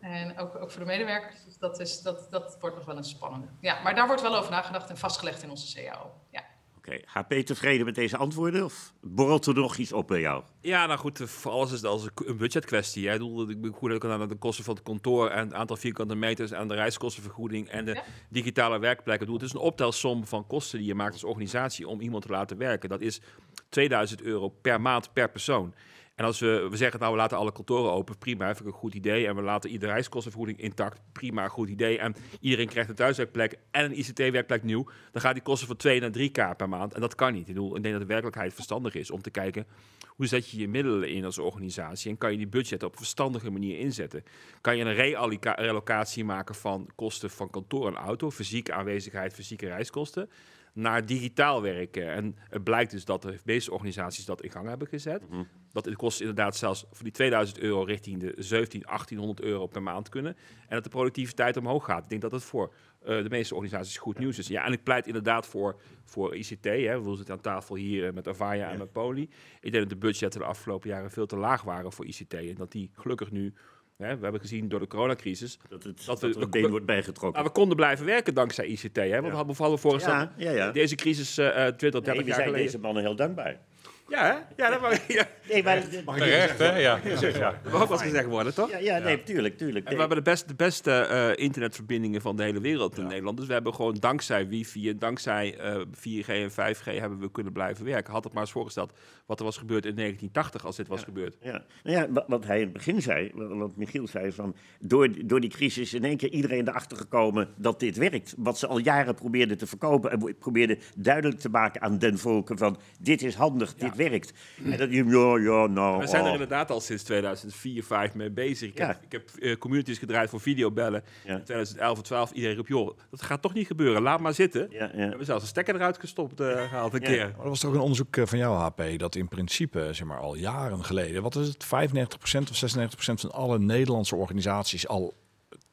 En ook, ook voor de medewerkers, dus dat, is, dat, dat wordt nog wel een spannende. Ja, maar daar wordt wel over nagedacht en vastgelegd in onze CAO. Ja. Oké, okay. HP tevreden met deze antwoorden of borrelt er nog iets op bij jou? Ja, nou goed, voor alles is het als een budgetkwestie. Jij bedoel, ik ben goed aan de kosten van het kantoor en het aantal vierkante meters en de reiskostenvergoeding en de digitale werkplekken. Het is een optelsom van kosten die je maakt als organisatie om iemand te laten werken. Dat is 2000 euro per maand per persoon. En als we, we zeggen, nou, we laten alle kantoren open, prima, vind ik een goed idee. En we laten iedere reiskostenvergoeding intact, prima, goed idee. En iedereen krijgt een thuiswerkplek en een ICT-werkplek nieuw. Dan gaat die kosten van 2 naar 3k per maand. En dat kan niet. Ik, bedoel, ik denk dat de werkelijkheid verstandig is om te kijken, hoe zet je je middelen in als organisatie? En kan je die budget op een verstandige manier inzetten? Kan je een reallocatie maken van kosten van kantoor en auto, fysieke aanwezigheid, fysieke reiskosten? Naar digitaal werken. En het blijkt dus dat de meeste organisaties dat in gang hebben gezet. Mhm. Dat het kost inderdaad zelfs voor die 2000 euro richting de 17, 1800 euro per maand kunnen. En dat de productiviteit omhoog gaat. Ik denk dat het voor uh, de meeste organisaties goed nieuws is. Ja, en ik pleit inderdaad voor, voor ICT. Hè. We zitten aan tafel hier met Avaya en met Poly. Ik denk dat de budgetten de afgelopen jaren veel te laag waren voor ICT. En dat die gelukkig nu Hè, we hebben gezien door de coronacrisis dat, het, dat, we, dat been wordt bijgetrokken. we konden blijven werken dankzij ICT. Hè? Want we hadden voorgesteld ja, ja, ja. deze crisis uh, 20, 30 nee, jaar geleden. deze mannen heel dankbaar. Ja, hè? ja, dat, ja. Nee, maar, Terecht, hè? Ja. ja. Dat mag ook wel eens gezegd worden, toch? ja, ja, nee, tuurlijk, tuurlijk. En we hebben de beste, de beste eh, internetverbindingen van de hele wereld in Nederland. Dus we hebben gewoon dankzij wifi en dankzij eh, 4G en 5G hebben we kunnen blijven werken. Had het maar eens voorgesteld wat er was gebeurd in 1980 als dit was gebeurd. Ja, nou ja, wa- wat hij in het begin zei, wa- wat Michiel zei, van door, door die crisis is in één keer iedereen erachter gekomen dat dit werkt. Wat ze al jaren probeerden te verkopen en probeerden duidelijk te maken aan den volken van dit is handig, dit werkt. En dat je, ja, ja, nou... We zijn er oh. inderdaad al sinds 2004, 5 mee bezig. Ik heb, Ja. ik heb eh, communities gedraaid voor videobellen. Ja. In 2011 en 12 iedereen roept, joh, dat gaat toch niet gebeuren. Laat maar zitten. Ja, We hebben zelfs een stekker eruit gestopt eh, gehaald een Ja. keer. Maar er was toch ook een onderzoek eh, van jou, HP, dat in principe, zeg maar al jaren geleden, wat is het, 95% of 96% van alle Nederlandse organisaties al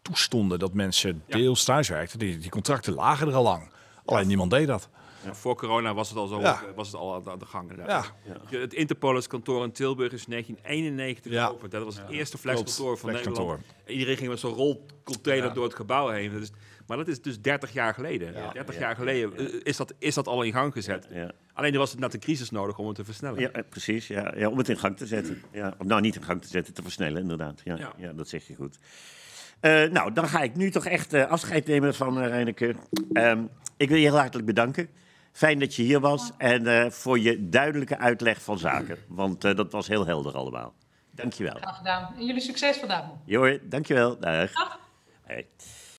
toestonden dat mensen Ja. deels thuiswerkten. Die, die contracten lagen er al lang. Alleen niemand deed dat. Ja, voor corona was het al zo, Ja. was het al aan de gang. Het Interpolis kantoor in Tilburg is in 1991 Ja. geopend. Dat was het eerste flexkantoor van. Nederland. En iedereen ging met zo'n rolcontainer Ja. door het gebouw heen. Maar dat is dus 30 jaar geleden. 30 Ja. jaar geleden is, dat, is dat al in gang gezet. Ja. Alleen er was het net de crisis nodig om het te versnellen. Ja, eh, precies. Ja, ja, om het in gang te zetten. Ja, of nou, niet in gang te zetten, te versnellen, inderdaad. Ja, ja. Ja. dat zeg je goed. Eh, nou, dan ga ik nu toch echt eh, afscheid nemen van uh, Reineke. Ehm, ik wil je heel hartelijk bedanken. Fijn dat je hier was en eh, voor je duidelijke uitleg van zaken. Want eh, dat was heel helder allemaal. Dankjewel. Graag gedaan. En jullie succes vandaag. Joor, dankjewel. Dag. Dag. Hey.